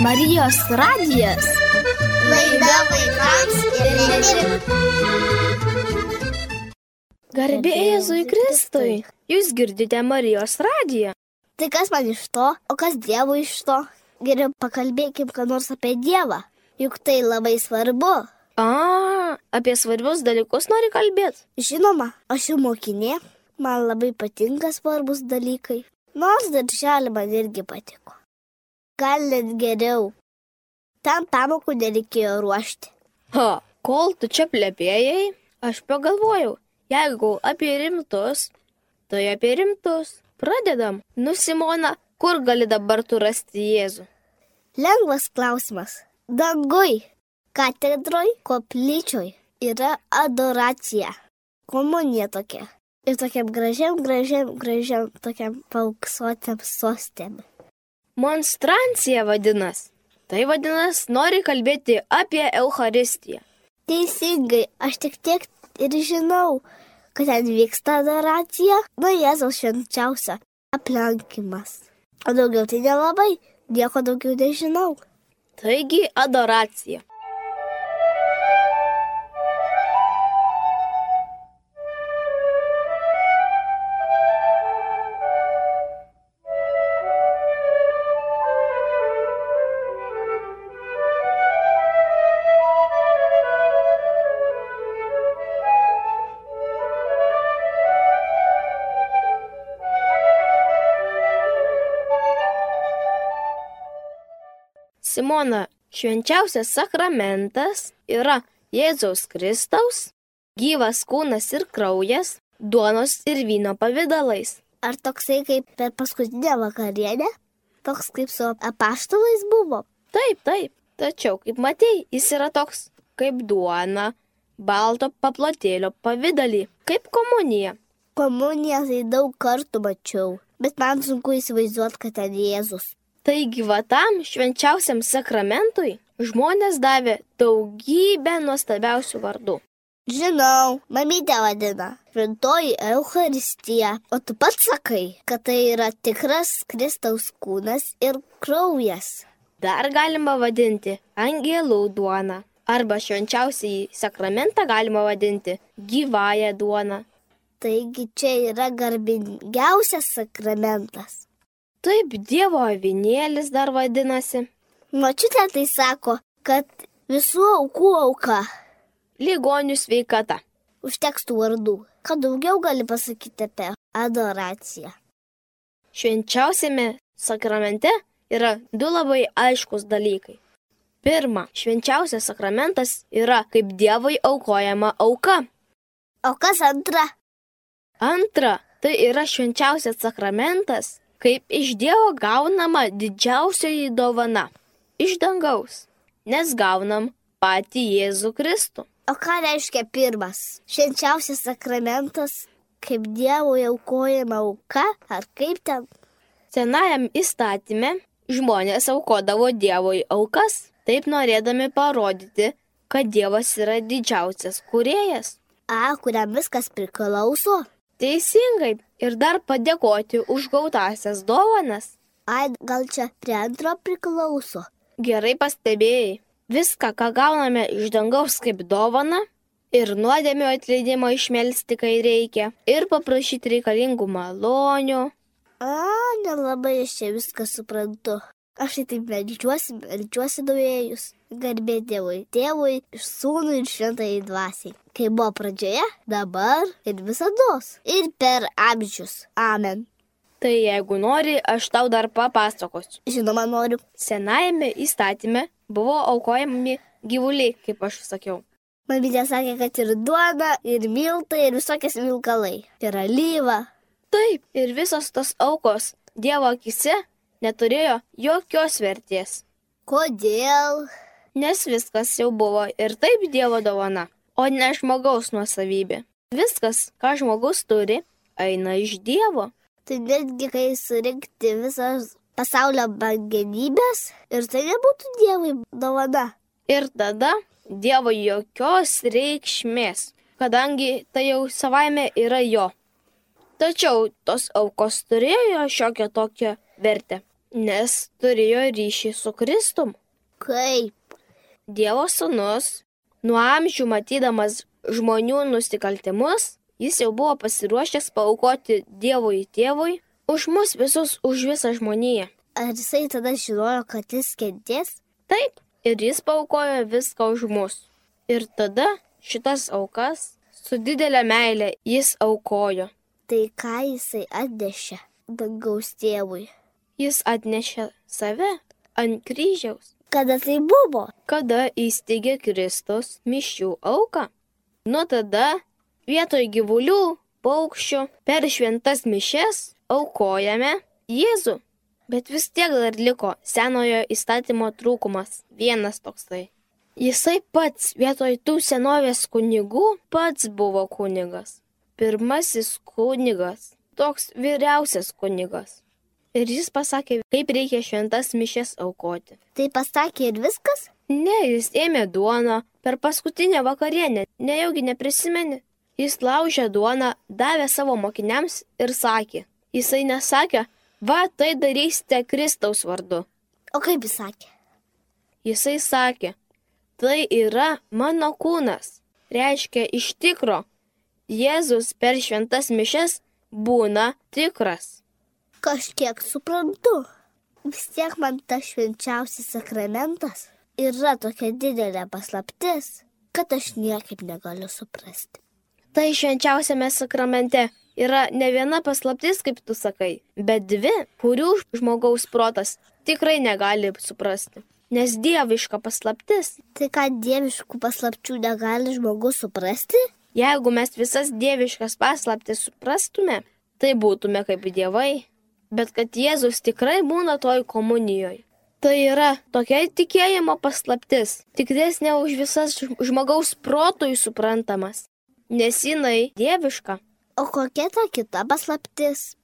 Marijos radijas. Laida vaikams ir ne tik. Garbė Jėzui Kristui. Jūs girdite Marijos radiją. Tai kas man iš to, o kas Dievui iš to? Geriau pakalbėkim, ką nors apie Dievą. Juk tai labai svarbu. A, apie svarbius dalykus nori kalbėti. Žinoma, aš jau mokinė, man labai patinka svarbus dalykai. Nors darželį man irgi patiko. Gal net geriau. Tam pamokų nereikėjo ruošti. Ha, kol tu čia plėpėjai, aš pagalvojau, jeigu apie rimtus, tai apie rimtus. Pradedam. Nu, Simona, kur gali dabar tu rasti Jėzų? Lengvas klausimas. Dangui, katedroj, koplyčioj yra adoracija. Komunija tokia. Ir tokiam gražiam, gražiam, gražiam, tokiam pauksuotėm sostėm. Monstrancija vadinas. Tai vadinas, nori kalbėti apie Eucharistiją. Teisingai, aš tik tiek ir žinau, kad ten vyksta adoracija, nuo Jėzaus švenčiausia aplankimas. O daugiau tai nelabai, nieko daugiau nežinau. Taigi adoracija. Simona, švenčiausias sakramentas yra Jėzaus Kristaus, gyvas kūnas ir kraujas, duonos ir vyno pavydalais. Ar toksai kaip per paskutinę vakarienę? Toks kaip su apaštalais buvo? Taip, taip. Tačiau, kaip matei, jis yra toks kaip duona, balto paplotėlio pavydalį, kaip komunija. Komuniją tai daug kartų mačiau, bet man sunku įsivaizduoti, kad ten Jėzus. Taigi, va tam švenčiausiam sakramentui žmonės davė daugybę nuostabiausių vardų. Žinau, mamytė vadina. Šventoji Euharistija. O tu pats sakai, kad tai yra tikras Kristaus kūnas ir kraujas. Dar galima vadinti angelų duona. Arba švenčiausiai sakramentą galima vadinti gyvąją duoną. Taigi čia yra garbingiausias sakramentas. Taip, Dievo avinėlis dar vadinasi. Mačiutė tai sako, kad visų aukų auka. Ligonių sveikata. Užteks tų vardų. Ką daugiau gali pasakyti apie adoraciją? Švenčiausiame sakramente yra du labai aiškus dalykai. Pirma, švenčiausias sakramentas yra kaip Dievui aukojama auka. O kas antra? Antra, tai yra švenčiausias sakramentas, kaip iš Dievo gaunama didžiausioji dovana - iš dangaus, nes gaunam patį Jėzų Kristų. O ką reiškia pirmas? Švenčiausias sakramentas, kaip Dievo aukojama auka, ar kaip ten? Senajam įstatymė žmonės aukodavo Dievui aukas, taip norėdami parodyti, kad Dievas yra didžiausias kuriejas. A, kuriam viskas priklauso? Teisingai. Ir dar padėkoti už gautasias dovanas. Ai, gal čia prie antro priklauso? Gerai pastebėjai. Viską, ką gauname iš dangaus kaip dovana, ir nuodėmio atleidimo išmelsti, kai reikia, ir paprašyti reikalingų malonių. A, nelabai aš čia viską suprantu. Aš tai taip melčiuosi, melčiuosi duėjus. Garbė Dievui, tėvui, sūnui ir šventai dvasiai. Kai buvo pradžioje, dabar ir visados. Ir per amžius. Amen. Tai jeigu nori, aš tau dar papasakosiu. Žinoma, noriu. Senajame įstatyme buvo aukojami gyvuliai, kaip aš sakiau. Mamytė sakė, kad ir duona, ir miltai, ir visokias milkalai. Ir alyva. Taip, ir visos tos aukos Dievo akise neturėjo jokios vertės. Kodėl? Nes viskas jau buvo ir taip Dievo dovana, o ne žmogaus nuosavybė. Viskas, ką žmogus turi, eina iš Dievo. Tai netgi kai surinkti visas pasaulio bangenybės ir tai nebūtų Dievui dovana. Ir tada Dievo jokios reikšmės, kadangi tai jau savaime yra jo. Tačiau tos aukos turėjo šiokią tokią vertę. Nes turėjo ryšį su Kristum. Kaip? Dievo sūnus, nuo amžių matydamas žmonių nusikaltimus, jis jau buvo pasiruošęs paukoti Dievui tėvui už mus visus, už visą žmoniją. Ar jisai tada žinojo, kad jis kentės? Taip, ir jis paukojo viską už mus. Ir tada šitas aukas su didelė meilė jis aukojo. Tai ką jisai atnešė dangaus tėvui? Jis atnešė save ant kryžiaus, Kada tai buvo? kada įsteigė Kristus mišių auką. Nuo tada vietoj gyvulių, paukščių per šventas mišes aukojame Jėzų. Bet vis tiek dar liko senojo įstatymo trūkumas. Vienas toksai. Jisai pats vietoj tų senovės kunigų pats buvo kunigas. Pirmasis kunigas. Toks vyriausias kunigas. Ir jis pasakė, kaip reikia šventas mišes aukoti. Tai pasakė ir viskas? Ne, jis ėmė duoną per paskutinę vakarienę, nejaugi neprisimeni. Jis laužė duoną, davė savo mokiniams ir sakė. Jisai nesakė, va tai darysite Kristaus vardu. O kaip jis sakė? Jisai sakė, tai yra mano kūnas. Reiškia iš tikro, Jėzus per šventas mišes būna tikras. Kažkiek suprantu. Vis tiek man tas švenčiausias sakramentas yra tokia didelė paslaptis, kad aš niekaip negaliu suprasti. Tai švenčiausiame sakramente yra ne viena paslaptis, kaip tu sakai, bet dvi, kurių žmogaus protas tikrai negali suprasti. Nes dieviška paslaptis, Tai ką dieviškų paslapčių negali žmogus suprasti? jeigu mes visas dieviškas paslaptis suprastume, tai būtume kaip dievai. Bet kad Jėzus tikrai būna toj komunijoje. Tai yra tokia tikėjimo paslaptis, tikresnė už visas žmogaus protui suprantamas, nes jinai dieviška. O kokia ta kita paslaptis?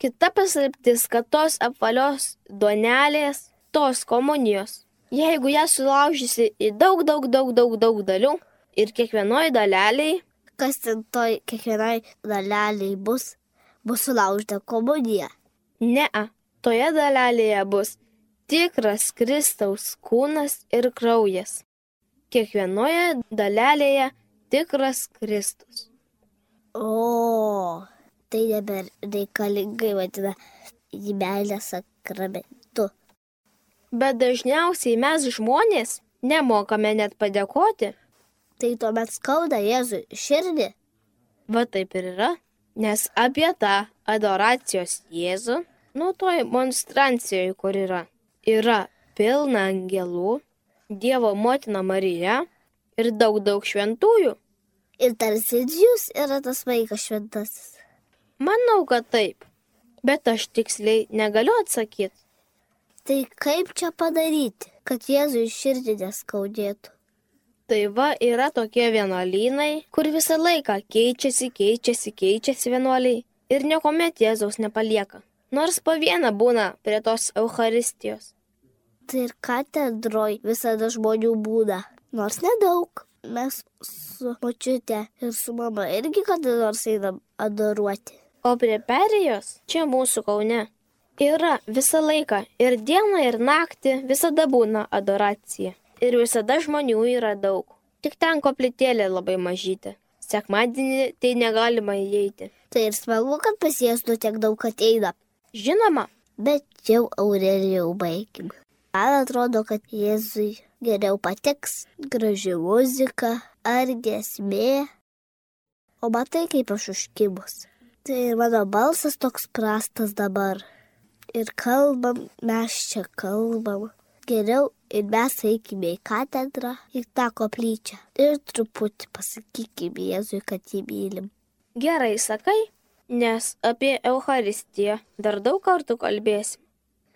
Kita paslaptis, kad tos apvalios duonelės, tos komunijos, jeigu ją sulaužysi į daug, daug, daug, daug, daug dalių ir kiekvienoje daleliai, Kas ten toj kiekvienai daleliai bus? Bus sulaužta komunija. ne, toje dalelėje bus tikras Kristaus kūnas ir kraujas. Kiekvienoje dalelėje tikras Kristus. O, tai dabar reikalingai vadina į meilę sakramentu. Bet dažniausiai mes žmonės nemokame net padėkoti. Tai tuomet skauda Jėzui širdį. Va taip ir yra. Nes apie tą adoracijos Jėzų, nu toj monstrancijoje, kur yra, yra pilna angelų, Dievo motina Marija ir daug daug šventųjų. Ir tarsi jūs yra tas vaikas šventasis. Manau, kad taip. Bet aš tiksliai negaliu atsakyti. Tai kaip čia padaryti, kad Jėzui širdį neskaudėtų? Tai va yra tokie vienuolynai, kur visą laiką keičiasi, keičiasi, keičiasi vienuoliai ir niekuomet Jėzaus nepalieka. Nors po vieną būna prie tos Euharistijos. Tai ir katedroj visada žmonių būna, nors nedaug. Mes su močiute ir su mama irgi kada nors einam adoruoti. O prie perėjos, čia mūsų kaune, yra visą laiką ir dieną, ir naktį visada būna adoracija. Ir visada žmonių yra daug. Tik ten koplytėlė labai mažytė. Sekmadienį tai negalima įeiti. Tai ir smagu, kad pas Jėzų tiek daug ateina. Žinoma, Bet jau Aurelijau baigim. Man atrodo, kad Jėzui geriau patiks graži muzika ar gesmė. O matai, kaip aš užkibus. Tai ir mano balsas toks prastas dabar. Ir kalbam, mes čia kalbam. Geriau ir mes eikime į katedrą, į tą koplyčią. Ir truputį pasakykime Jėzui, kad jį mylim. gerai sakai, nes apie Euharistiją dar daug kartų kalbėsim.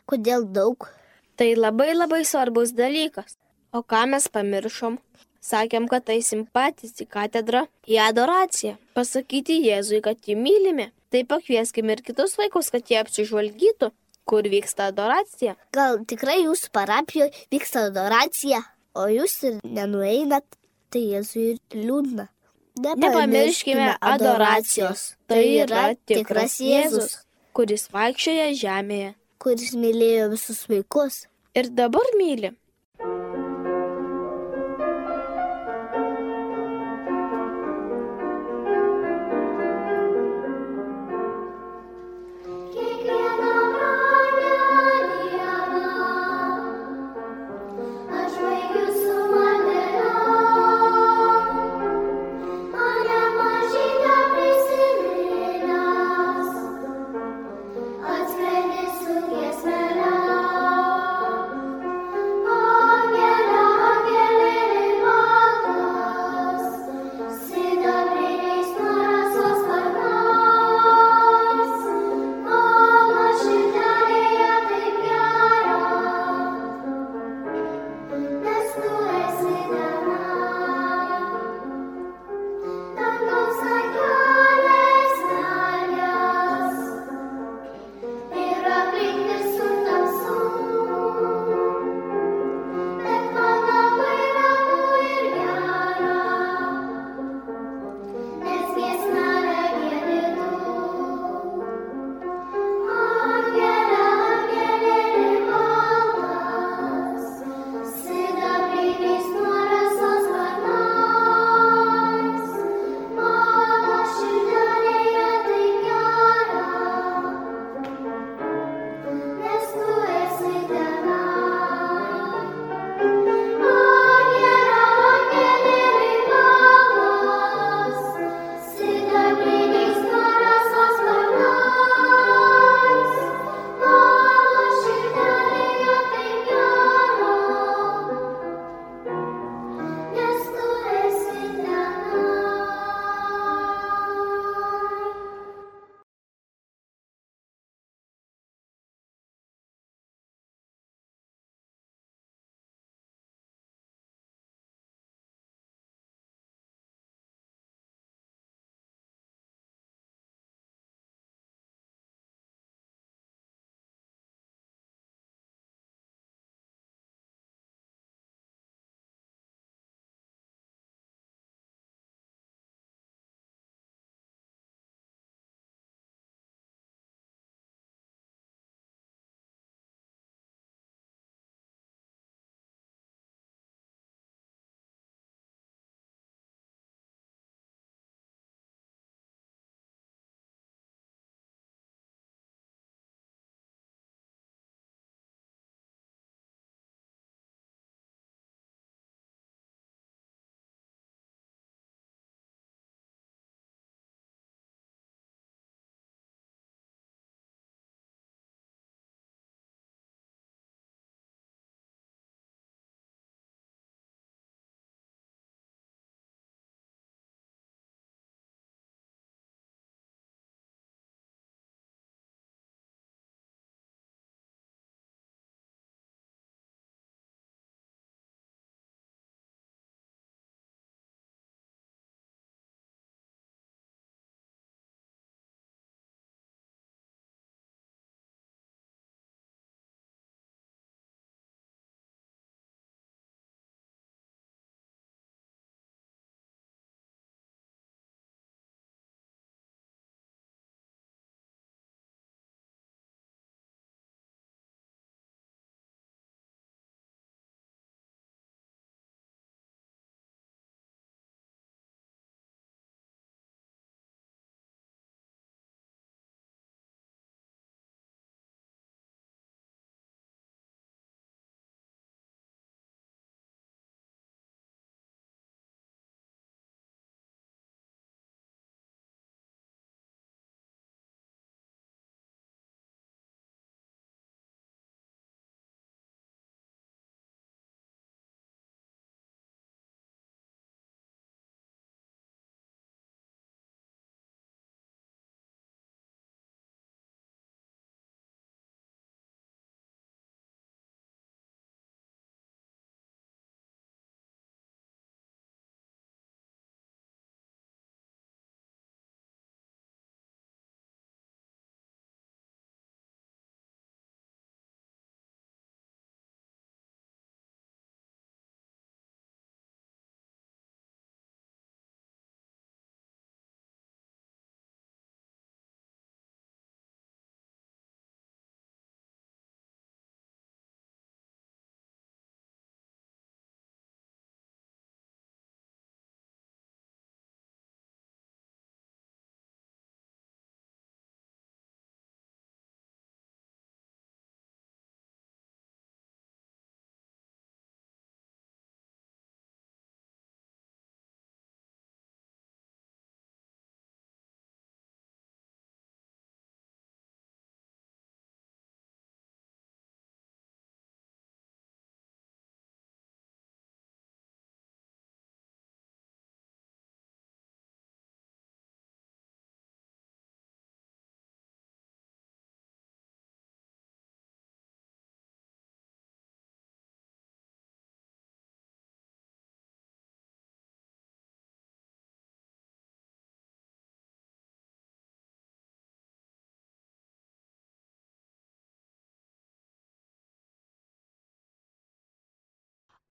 Kodėl daug? Tai labai labai svarbus dalykas. O ką mes pamiršom? Sakėm, kad eisim patys į katedrą, į adoraciją, pasakyti Jėzui, kad jį mylime. Tai pakvieskime ir kitus vaikus, kad jie apsižvalgytų, kur vyksta adoracija. Gal tikrai jūsų parapijoje vyksta adoracija, o jūs ir nenueinat, tai Jėzui ir liūdna. Nepamirškime adoracijos. Tai yra tikras Jėzus, kuris vaikščioja žemėje. kuris mylėjo visus vaikus. Ir dabar myli.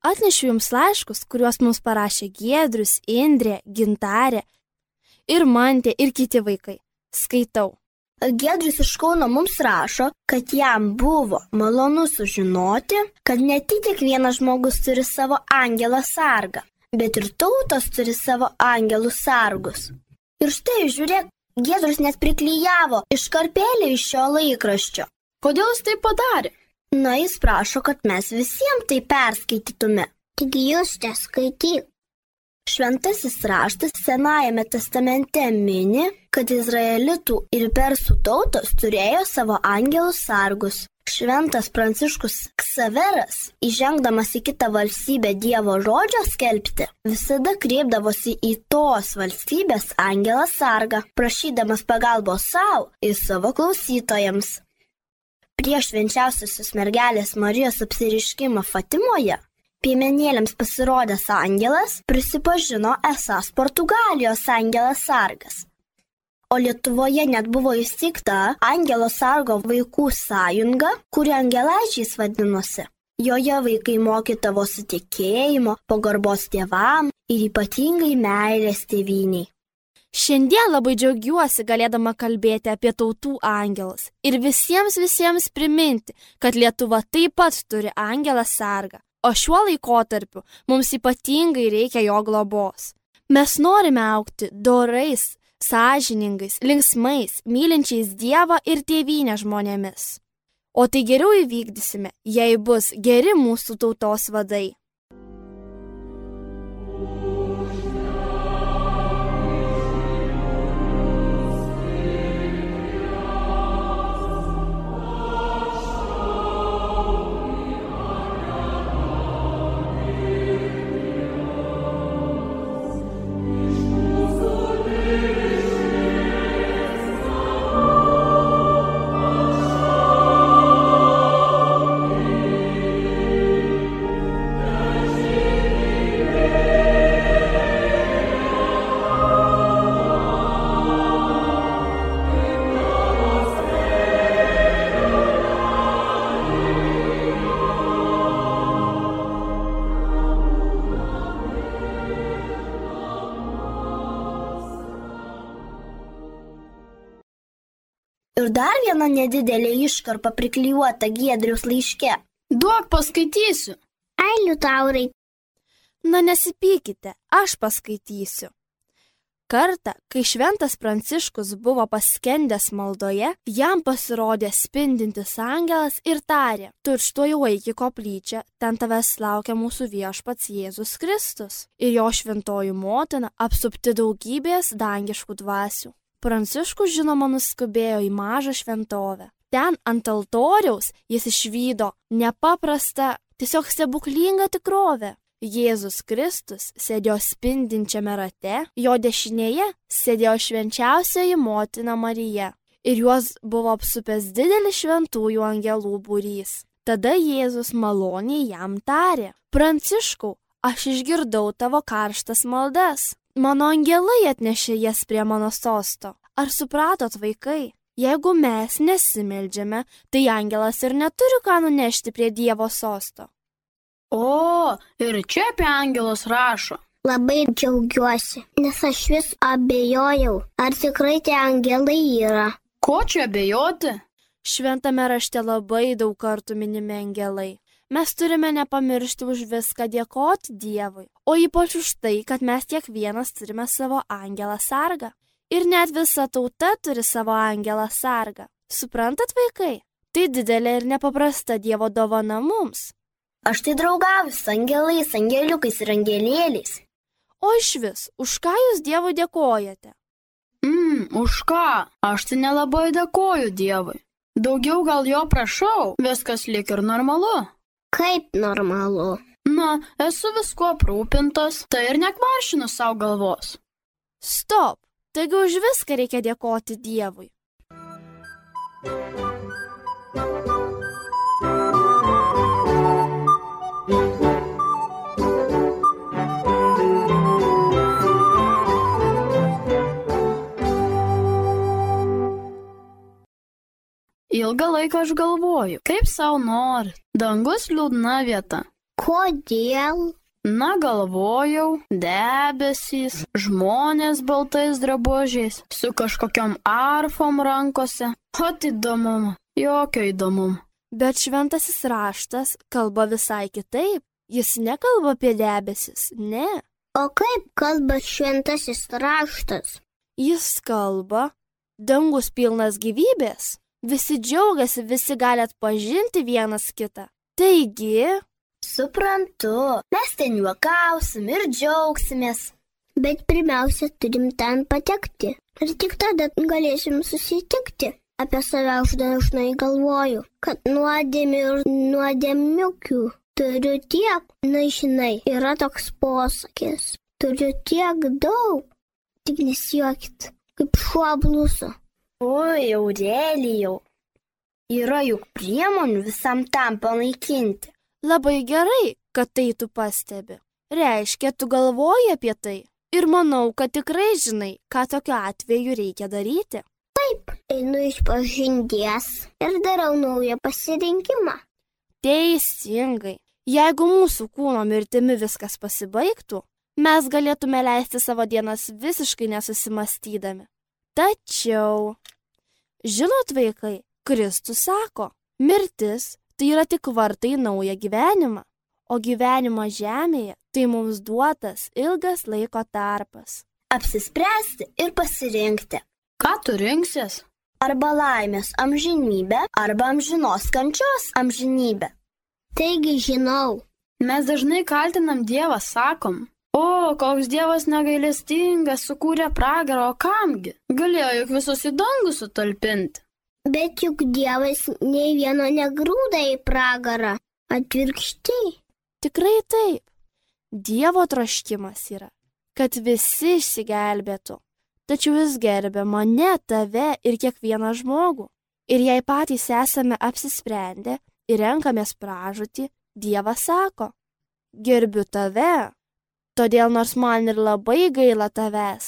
Atnešiu jums laiškus, kuriuos mums parašė Giedrius, Indrė, Gintarė ir Mantė ir kiti vaikai. Skaitau. Gedrius iš Kauno mums rašo, kad jam buvo malonu sužinoti, kad ne tik kiekvienas žmogus turi savo angelą sargą, bet ir tautos turi savo angelų sargus. Ir štai, žiūrėk, Gedrius net priklyjavo iškarpėlį iš šio laikraščio. Kodėl jis tai padarė? Na, jis prašo, kad mes visiems tai perskaitytume. Tik jūs čia skaityk. Šventasis raštas Senajame testamente mini, kad izraelitų ir persų tautos turėjo savo angelus sargus. Šventas Pranciškus Ksaveras, įžengdamas į kitą valstybę Dievo žodžio skelbti, visada kreipdavosi į tos valstybės angelą sargą, prašydamas pagalbos savo ir savo klausytojams. Prieš švenčiausiosios mergelės Marijos apsiriškimą Fatimoje Piemenėlėms pasirodęs angelas prisipažino esas Portugalijos angelas sargas. O Lietuvoje net buvo įsteigta Angelo sargo vaikų sąjunga, kuri angelaičiais vadinosi. Joje vaikai mokydavosi tikėjimo, pagarbos tėvam ir ypatingai meilės tėviniai. Šiandien labai džiaugiuosi galėdama kalbėti apie tautų angelus ir visiems visiems priminti, kad Lietuva taip pat turi angelą sargą, o šiuo laikotarpiu mums ypatingai reikia jo globos. Mes norime aukti dorais, sąžiningais, linksmais, mylinčiais Dievą ir tėvynę žmonėmis. O tai geriau įvykdysime, jei bus geri mūsų tautos vadai. Ir dar viena nedidelė iškarpa priklijuota Giedrius laiške. Duok paskaitysiu. Ai, liutaurai, Na nesipykite, aš paskaitysiu. Kartą, kai šventas Pranciškus buvo paskendęs maldoje, jam pasirodė spindintis angelas ir tarė, tučtuoju eik į koplyčią, ten tavęs laukia mūsų viešpats Jėzus Kristus ir jo šventoji motina apsupti daugybės dangiškų dvasių. Pranciškus žinoma nuskubėjo į mažą šventovę. Ten ant altoriaus jis išvydo nepaprastą, tiesiog stebuklingą tikrovę. Jėzus Kristus sėdėjo spindinčiame rate, jo dešinėje sėdėjo švenčiausioji motina Marija ir juos buvo apsupęs didelis šventųjų angelų būrys. Tada Jėzus maloniai jam tarė, Pranciškau, aš išgirdau tavo karštas maldas. Mano angelai atnešė jas prie mano sosto. Ar supratot, vaikai? Jeigu mes nesimeldžiame, tai angelas ir neturi ką nunešti prie Dievo sosto. O, ir čia apie angelus rašo. labai džiaugiuosi, nes aš vis abejojau, ar tikrai tie angelai yra. Ko čia abejoti? Šventame rašte labai daug kartų minimi angelai. Mes turime nepamiršti už viską dėkoti Dievui, o ypač už tai, kad mes kiekvienas turime savo angelą sargą. Ir net visa tauta turi savo angelą sargą. Suprantat, vaikai? Tai didelė ir nepaprasta Dievo dovana mums. Aš tai draugauju su angelais, angeliukais ir angelėliais. O iš vis, už ką jūs Dievui dėkojate? Mm, už ką? Aš tai nelabai dėkoju Dievui. Daugiau gal jo prašau, viskas lik ir normalu. Kaip normalu. Na, esu visko aprūpintas, tai ir nekvaršinu savo galvos. Stop! Taigi už viską reikia dėkoti Dievui. Ilgą laiką aš galvoju, kaip savo nori. Dangus liūdna vieta. Kodėl? Na galvojau, debesys, žmonės baltais drabužiais, su kažkokiam arfom rankose. O įdomumo, jokio įdomumo. Bet šventasis raštas kalba visai kitaip. Jis nekalba apie debesis, ne. O kaip kalba šventasis raštas? Jis kalba, dangus pilnas gyvybės. Visi džiaugiasi, visi gali atpažinti vienas kitą. Taigi, Suprantu, mes ten juokausim ir džiaugsimės. Bet pirmiausia, turim ten patekti. Ir tik tada galėsim susitikti. Apie save aš dažnai galvoju, kad nuodėmių ir nuodėmiukių turiu tiek, na žinai, yra toks posakis. Turiu tiek daug. Tik nesijuokit, kaip šuo bluso. Oi, Aurelijau. Yra juk priemonių visam tam panaikinti. labai gerai, kad tai tu pastebi. Reiškia, tu galvoji apie tai. Ir manau, kad tikrai žinai, ką tokiu atveju reikia daryti. Einu iš pažinties ir darau naują pasirinkimą. Teisingai. Jeigu mūsų kūno mirtimi viskas pasibaigtų, mes galėtume leisti savo dienas visiškai nesusimastydami. Tačiau, žinot vaikai, Kristus sako, mirtis tai yra tik vartai naują gyvenimą, o gyvenimas žemėje tai mums duotas ilgas laiko tarpas. Apsispręsti ir pasirinkti. Ką tu rinksies? Arba laimės amžinybę, arba amžinos kančios amžinybę. Taigi žinau, Mes dažnai kaltinam Dievą, sakom. O, koks Dievas negailestingas, sukūrė pragarą, o kamgi? Galėjo juk visus į dangų sutalpinti. bet juk Dievas nei vieno negrūda į pragarą. Atvirkščiai. Tikrai taip. Dievo troškimas yra, kad visi išsigelbėtų. Tačiau jis gerbė mane, tave ir kiekvieną žmogų. Ir jei patys esame apsisprendę ir renkamės pražūtį, Dievas sako, gerbiu tave. Todėl nors man ir labai gaila tavęs,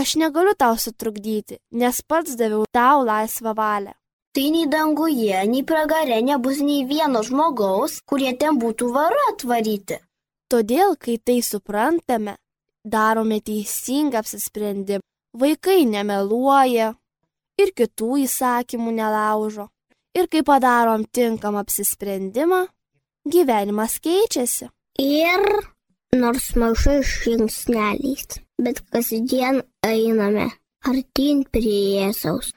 aš negaliu tau sutrukdyti, nes pats daviau tau laisvą valią. Tai nei danguje, nei pragare nebus nei vieno žmogaus, kurie ten būtų varu atvaryti. Todėl, kai tai suprantame, darome teisingą apsisprendimą. Vaikai nemeluoja ir kitų įsakymų nelaužo. Ir kai padarom tinkamą apsisprendimą, gyvenimas keičiasi. Ir nors mažai žingsneliais, bet kasdien einame artyn prie Jėzaus.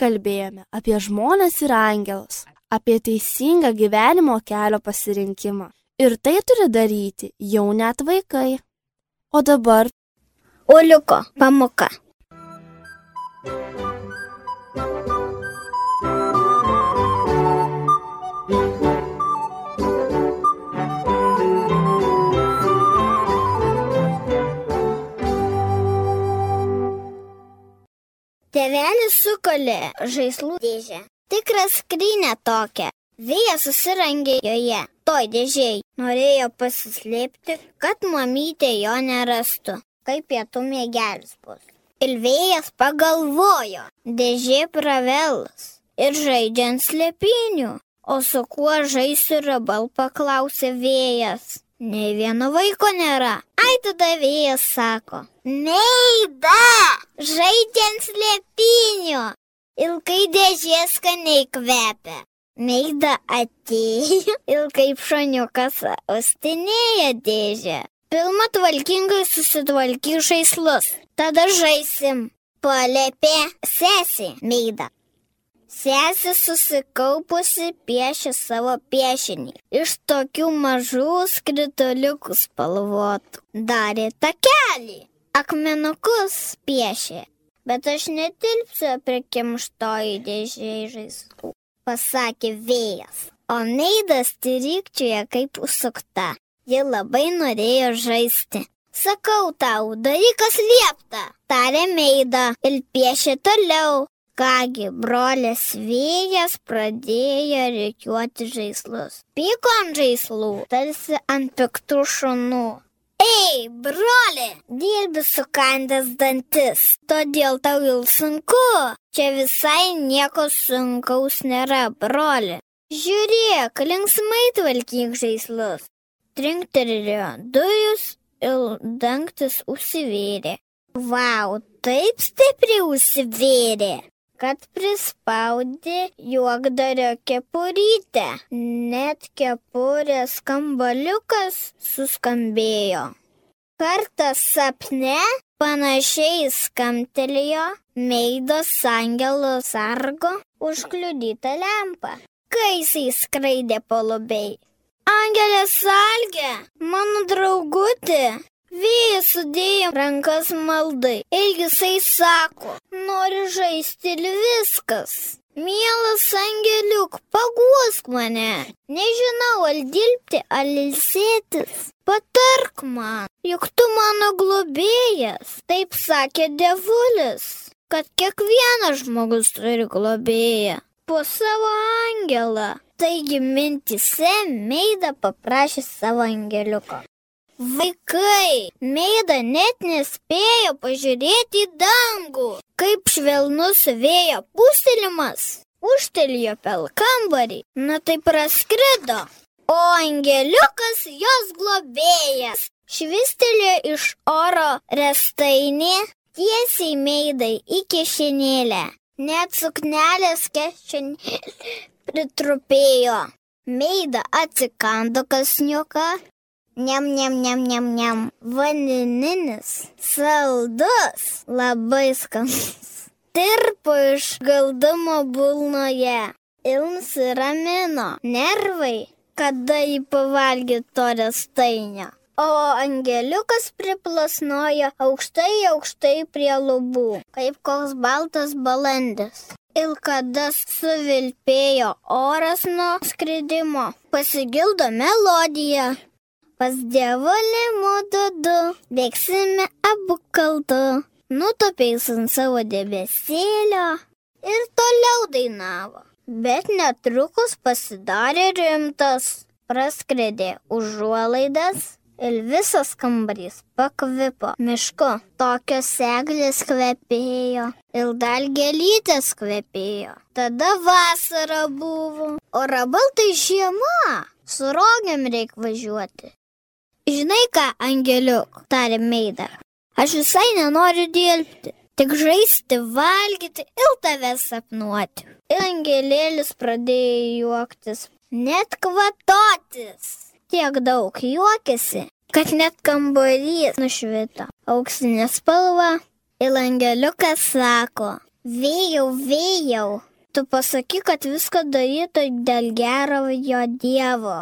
Kalbėjome apie žmonės ir angelus, apie teisingą gyvenimo kelio pasirinkimą. Ir tai turi daryti jau net vaikai. O dabar Uliuko pamoka. Tėvelis sukalė žaislų dėžę. Tikrą skrynę tokią. Vėjas susirangė joje, toj dėžiai. Norėjo pasislėpti, kad mamytė jo nerastų, kaip pietų mėgelis bus. Ir vėjas pagalvojo, dėžė pravels ir žaidžiant slėpinių. O su kuo žaisiu rabal paklausė vėjas. Nei vieno vaiko nėra. Ai tada vėjas sako. Neida! Žaidžiant slėpinių. Ilgai dėžė skaniai kvepia. Meida atėjo ir kaip šoniukas ostinėja dėžę. Pilma tvarkingai susitvarky žaislus. Tada žaisim. Palėpė sesė Meida. Sesė susikaupusi piešė savo piešinį. Iš tokių mažų skrituliukų spalvotų. Darė takelį. Akmenukus piešė. Bet aš netilpsiu prikimštoji dėžiai žaislų, pasakė vėjas. O Meidas trykčioje kaip užsukta. Ji labai norėjo žaisti. Sakau tau, daryk kas liepta, tarė Meida ir piešė toliau. Kągi, brolės vėjas pradėjo reikiuoti žaislus. Pyko ant žaislų, tarsi ant piktų šunų. Ei, broli, dirbi sukandęs dantis, todėl tau jau sunku. Čia visai nieko sunkaus nėra, broli. Žiūrėk, linksmai tvarkyk žaislus. Trinktelėjo dujus ir dangtis užsivėrė. Vau, taip stipriai užsivėrė kad prispaudė juokdario kepurytę. Net kepurės skambaliukas suskambėjo. Kartą sapne panašiai skamtelėjo Meidos angelo sargo užkliudytą lempą, kai jisai skraidė po lubei. Angelė salgė, mano draugutė, Vėjas sudėjo rankas maldai ir jisai sako, nori žaisti ir viskas. Mielas angeliuk, paguosk mane. Nežinau, ar dirbti, ar ilsėtis. Patark man, juk tu mano globėjas. Taip sakė devulis, kad kiekvienas žmogus turi globėją. Po savo angelą. Taigi mintise Meida paprašė savo angeliuko. Vaikai, Meida net nespėjo pažiūrėti į dangų, kaip švelnus vėjo pūstelimas užtelėjo pel kambarį, na tai praskrido, o angeliukas jos globėjas. Švistelėjo iš oro restainė tiesiai Meidai į kišenėlę, net suknelės kišenėlė pritrupėjo. Meida atsikando kasniuką Niam, niam, niam, niam, niam. Vanininis, saldus, labai skanus. Tirpo iš galdumo bulnoje. Ir nusiramino nervai, kada jį pavalgė to restainio. O angeliukas priplasnojo aukštai, aukštai prie lubų, kaip koks baltas balandis. Ir kada suvilpėjo oras nuo skridimo, pasigildo melodija. Pas dievulį mūdu du, bėgsime abu kaltu, nutopiais ant savo debesėlio ir toliau dainavo. Bet netrukus pasidarė rimtas, praskredė užuolaidas ir visas kambarys pakvipo mišku. Tokios seglės kvepėjo ir dar gelytės kvepėjo. Tada vasara buvo, o rabal tai žiema. Su rogiam reikia važiuoti. Žinai ką, angeliuk, tarė Meida, aš visai nenoriu dirbti, tik žaisti, valgyti ir tave sapnuoti. Ir angelėlis pradėjo juoktis, net kvatotis. Tiek daug juokėsi, kad net kambarys nušvito auksinė spalva. Ir angeliukas sako, Vėjau, vėjau. Tu pasaky, kad viską darytų dėl gero jo Dievo.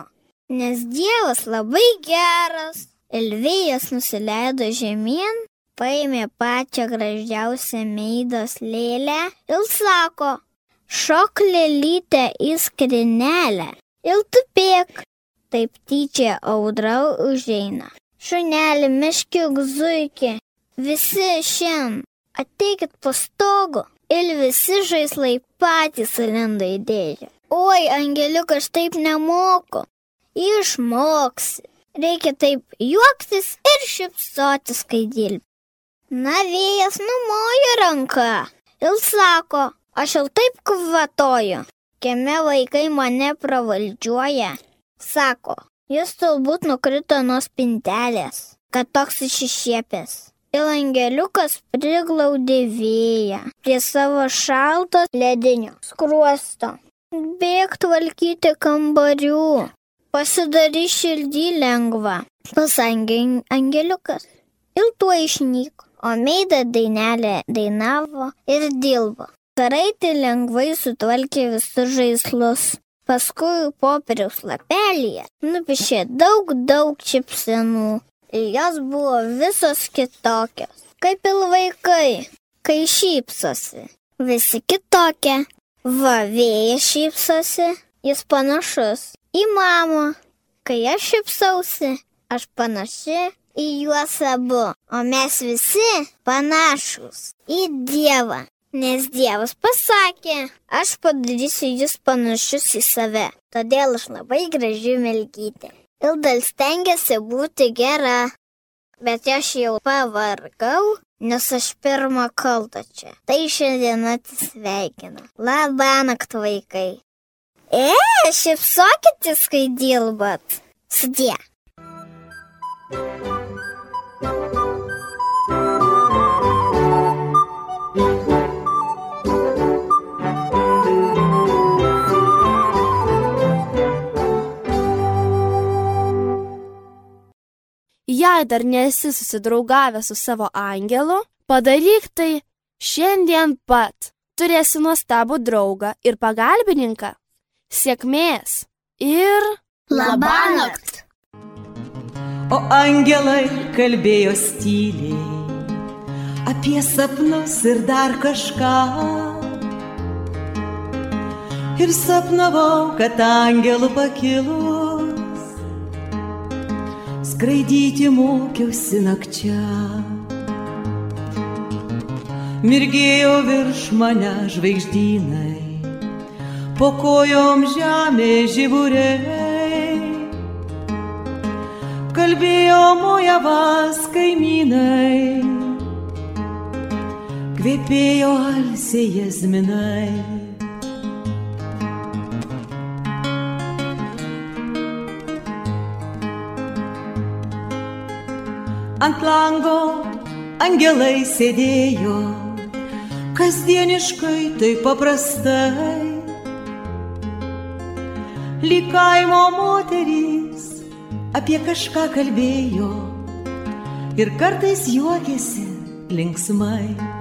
Nes Dievas labai geras. Ir vėjas nusileido žemyn, paėmė pačią gražiausią meidos lėlę ir sako, šok lėlytę į skrinelę ir tupėk. Taip tyčia audra užeina. Šunelį, miškiuk, zuikį, visi šiandien ateikit po stogu ir visi žaislai patys įlenda į dėžę. Oi, angeliuk, aš taip nemoku. Išmoksi. Reikia taip juoktis ir šipsotis, kai dirbi. Na, vėjas numojo ranką ir sako, aš jau taip kvatoju. Kieme vaikai mane pravaldžiuoja. Sako, jis turbūt nukrito nuo spintelės, kad toks išišiepęs. Ir angeliukas priglaudė vėją prie savo šalto ledinio skruosto. Bėg tvalkyti kambarių, pasidary širdį lengva, pasangė angeliukas. Ir tuo išnyko, o meida dainelė dainavo ir dilbo. Karaitė lengvai sutvalkė visus žaislus. Paskui popieriaus lapelėje nupišė daug, daug čipsenų. Ir jos buvo visos kitokios, kaip ir vaikai, kai šypsosi. Visi kitokie. Va, vėjas šypsosi, jis panašus į mamą. Kai aš šypsausi, aš panaši į juos abu, o mes visi panašus į Dievą. Nes Dievas pasakė, aš padarysiu jūs panašius į save. Todėl aš labai graži melgytė. Ildal stengiasi būti gera, bet aš jau pavargau, nes aš pirmą kartą čia. Tai šiandien atsisveikinu. Labą naktį vaikai. E, šipsokitės, kai dirbat. Sudė. Jei dar nesi susidraugavęs su savo angelu, padaryk tai šiandien pat. Turėsi nuostabų draugą ir pagalbininką. Sėkmės ir... Labanakt. O angelai kalbėjo tyliai apie sapnus ir dar kažką. Ir sapnavau, kad angelų pakilus skraidyti mokiausi nakčia. Mirgėjo virš mane žvaigždynai, po kojom žemė žiburiai. Kalbėjo moja vas kaimynai, kvepėjo alsiai jesminai. Ant lango angelai sėdėjo, kasdieniškai tai paprastai. Lyg kaimo moterys apie kažką kalbėjo ir kartais juokėsi linksmai.